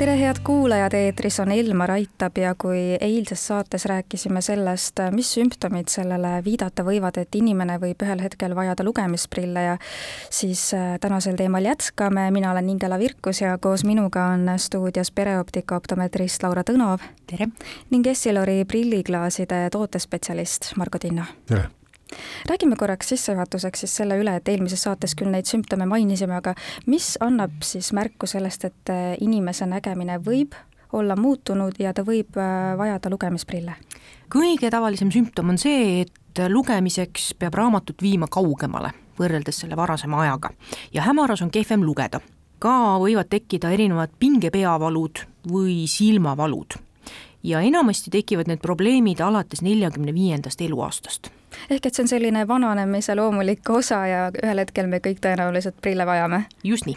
tere, head kuulajad, eetris on Elmar Aitab ja kui eilses saates rääkisime sellest, mis sümptomid sellele viidata võivad, et inimene võib ühel hetkel vajada lugemisprille ja siis äh, tänasel teemal jätkame, mina olen Ingela Virkus ja koos minuga on stuudios pereoptika optometrist Laura Tõnov. tere! ning Essilori prilliklaaside tootespetsialist Margo Tinno. tere! Räägime korraks sissejuhatuseks siis selle üle, et eelmises saates küll neid sümptome mainisime, aga mis annab siis märku sellest, et äh, inimese nägemine võib olla muutunud ja ta võib äh, vajada lugemisprille? kõige tavalisem sümptom on see, et lugemiseks peab raamatut viima kaugemale võrreldes selle varasema ajaga ja hämaras on kehvem lugeda. ka võivad tekkida erinevad pingepeavalud või silmavalud ja enamasti tekivad need probleemid alates neljakümne viiendast eluaastast ehk et see on selline vananemise loomulik osa ja ühel hetkel me kõik tõenäoliselt prille vajame. just nii.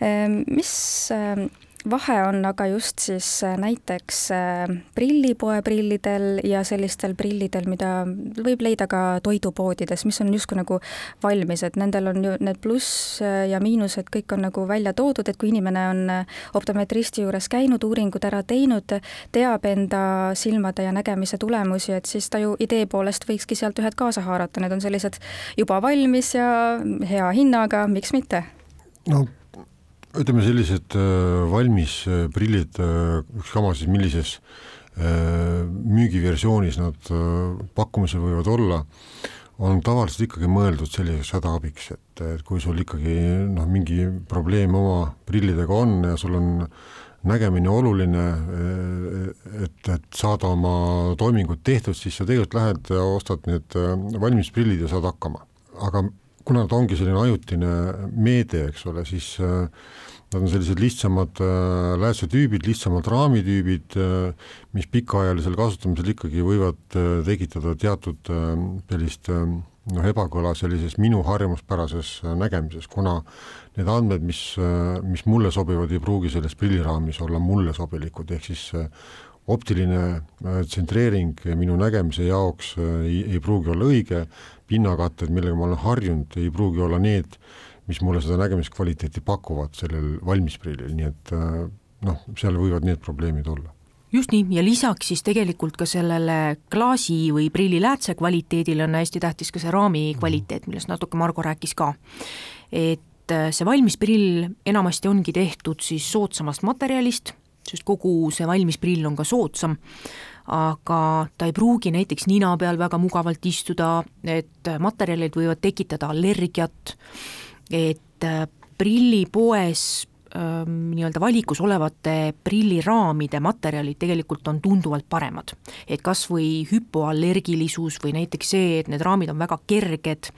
Ehm, mis ehm, vahe on aga just siis äh, näiteks äh, prillipoe prillidel ja sellistel prillidel, mida võib leida ka toidupoodides, mis on justkui nagu valmis, et nendel on ju need pluss äh, ja miinused kõik on nagu välja toodud, et kui inimene on optometristi juures käinud, uuringud ära teinud, teab enda silmade ja nägemise tulemusi, et siis ta ju idee poolest võikski sealt ühed kaasa haarata, need on sellised juba valmis ja hea hinnaga, miks mitte? no ütleme, sellised äh, valmis äh, prillid, äh, ükskama siis millises müügiversioonis nad pakkumisel võivad olla, on tavaliselt ikkagi mõeldud selliseks hädaabiks, et, et kui sul ikkagi noh, mingi probleem oma prillidega on ja sul on nägemine oluline, et, et saada oma toimingud tehtud, siis sa tegelikult lähed ja ostad need valmis prillid ja saad hakkama. aga kuna ta ongi selline ajutine meede, eks ole, siis äh, Nad on sellised lihtsamad äh, läätsetüübid, lihtsamad raamitüübid, äh, mis pikaajalisel kasutamisel ikkagi võivad tekitada teatud sellist noh, ebakõla sellises minu harjumuspärases nägemises, kuna need andmed, mis, mis mulle sobivad, ei pruugi selles prilliraamis olla mulle sobilikud, ehk siis optiline tsentreering minu nägemise jaoks ei, ei pruugi olla õige, pinnakatted, millega ma olen harjunud, ei pruugi olla need, mis mulle seda nägemiskvaliteeti pakuvad sellel valmisprillil, nii et äh, noh, seal võivad need probleemid olla. Just nii, ja lisaks siis tegelikult ka sellele klaasi või prilliläätse kvaliteedile on hästi tähtis ka see raami kvaliteet, millest natuke Margo rääkis ka. et äh, see valmis prill enamasti ongi tehtud siis soodsamast materjalist, sest kogu see valmis prill on ka soodsam, aga ta ei pruugi näiteks nina peal väga mugavalt istuda, et materjalid võivad tekitada allergiat et äh, prillipoes ähm, nii-öelda valikus olevate prilliraamide materjalid tegelikult on tunduvalt paremad. et kas või hüpoallergilisus või näiteks see, et need raamid on väga kerged,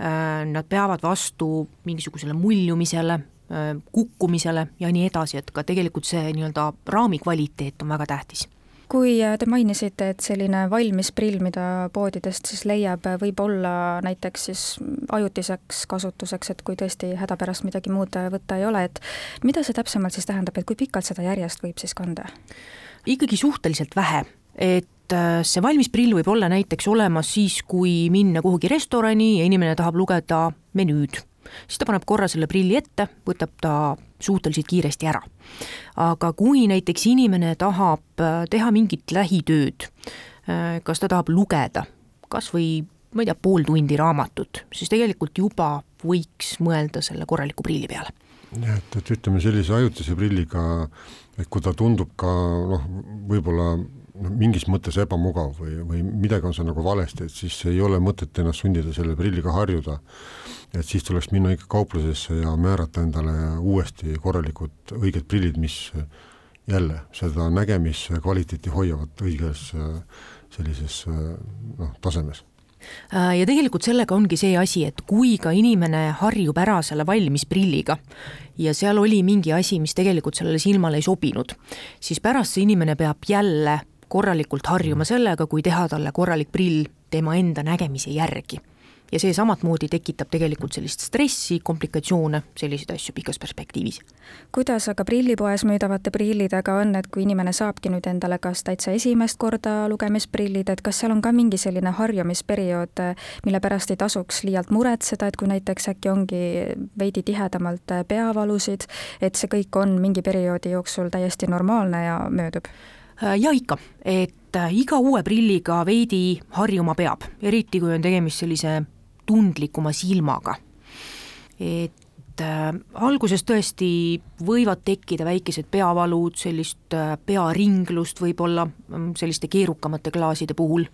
äh, nad peavad vastu mingisugusele muljumisele, kukkumisele ja nii edasi, et ka tegelikult see nii-öelda raami kvaliteet on väga tähtis. Kui äh, te mainisite, et selline valmis prill, mida poodidest siis leiab, äh, võib olla näiteks siis ajutiseks kasutuseks, et kui tõesti hädapärast midagi muud äh, võtta ei ole, et mida see täpsemalt siis tähendab, et kui pikalt seda järjest võib siis kanda? ikkagi suhteliselt vähe, et see valmis prill võib olla näiteks olemas siis, kui minna kuhugi restorani ja inimene tahab lugeda menüüd siis ta paneb korra selle prilli ette, võtab ta suhteliselt kiiresti ära. aga kui näiteks inimene tahab äh, teha mingit lähitööd, äh, kas ta tahab lugeda kas või ma ei tea, pool tundi raamatut, siis tegelikult juba võiks mõelda selle korraliku prilli peale. jah, et, et ütleme sellise ajutise prilliga, et kui ta tundub ka noh, võib-olla noh, mingis mõttes ebamugav või, või midagi on seal nagu valesti, et siis ei ole mõtet ennast sundida selle prilliga harjuda. et siis tuleks minna ikka kauplusesse ja määrata endale uuesti korralikud õiged prillid, mis jälle seda nägemiskvaliteeti hoiavad õiges sellises noh, tasemes Äh, ja tegelikult sellega ongi see asi, et kui ka inimene harjub ära selle valmis prilliga ja seal oli mingi asi, mis tegelikult sellele silmale ei sobinud, siis pärast see inimene peab jälle korralikult harjuma sellega, kui teha talle korralik prill tema enda nägemise järgi ja see samamoodi tekitab tegelikult sellist stressi, komplikatsioone, selliseid asju pikas perspektiivis. kuidas aga prillipoes müüdavate prillidega on, et kui inimene saabki nüüd endale kas täitsa esimest korda lugemisprillid, et kas seal on ka mingi selline harjumisperiood, mille pärast ei tasuks liialt muretseda, et kui näiteks äkki ongi veidi tihedamalt peavalusid, et see kõik on mingi perioodi jooksul täiesti normaalne ja möödub? Ja ikka, et iga uue prilliga veidi harjuma peab, eriti kui on tegemist sellise tundlikuma silmaga. et äh, alguses tõesti võivad tekkida väikesed peavalud, sellist äh, pearinglust võib-olla mm, selliste keerukamate klaaside puhul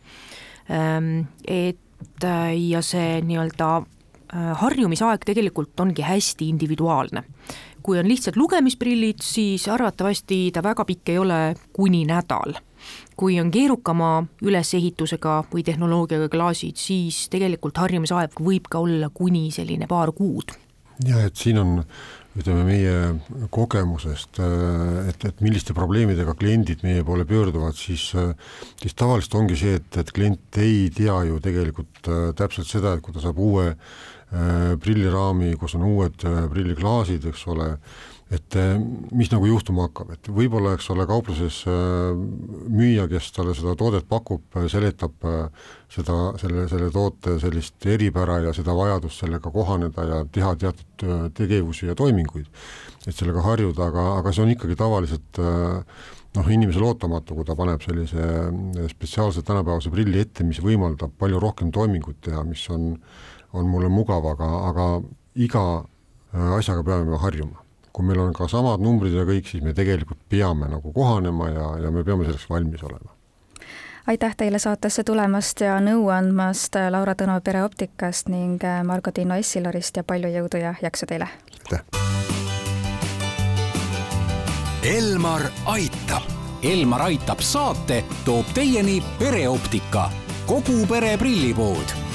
ähm,, et äh, ja see nii-öelda äh, harjumisaeg tegelikult ongi hästi individuaalne. Kui on lihtsalt lugemisprillid, siis arvatavasti ta väga pikk ei ole, kuni nädal kui on keerukama ülesehitusega või tehnoloogiaga klaasid, siis tegelikult harjumisaeg võib ka olla kuni selline paar kuud. Jah, et siin on ütleme meie kogemusest, et, et milliste probleemidega kliendid meie poole pöörduvad, siis, siis tavaliselt ongi see, et, et klient ei tea ju tegelikult äh, täpselt seda, et kui ta saab uue äh, prilliraami, kus on uued äh, prilliklaasid, eks ole, et eh, mis nagu juhtuma hakkab, et võib-olla, eks ole, kaupluses eh, müüja, kes talle seda toodet pakub, eh, seletab seda, selle, selle toote sellist eripära ja seda vajadust sellega kohaneda ja teha teatud tegevusi ja toiminguid, et sellega harjuda, aga, aga see on ikkagi tavaliselt noh, inimesele ootamatu, kui ta paneb sellise spetsiaalse tänapäevase prilli ette, mis võimaldab palju rohkem toiminguid teha, mis on, on mulle mugav, aga, aga iga asjaga peame harjuma kui meil on ka samad numbrid ja kõik, siis me tegelikult peame nagu kohanema ja, ja me peame selleks valmis olema. aitäh teile saatesse tulemast ja nõu andmast, Laura Tõnu pereoptikast ning äh, Margo Tiino Essilarist ja palju jõudu ja jaksu teile! aitäh! Elmar aitab. Elmar aitab saate toob teieni pereoptika, kogu pere prillipood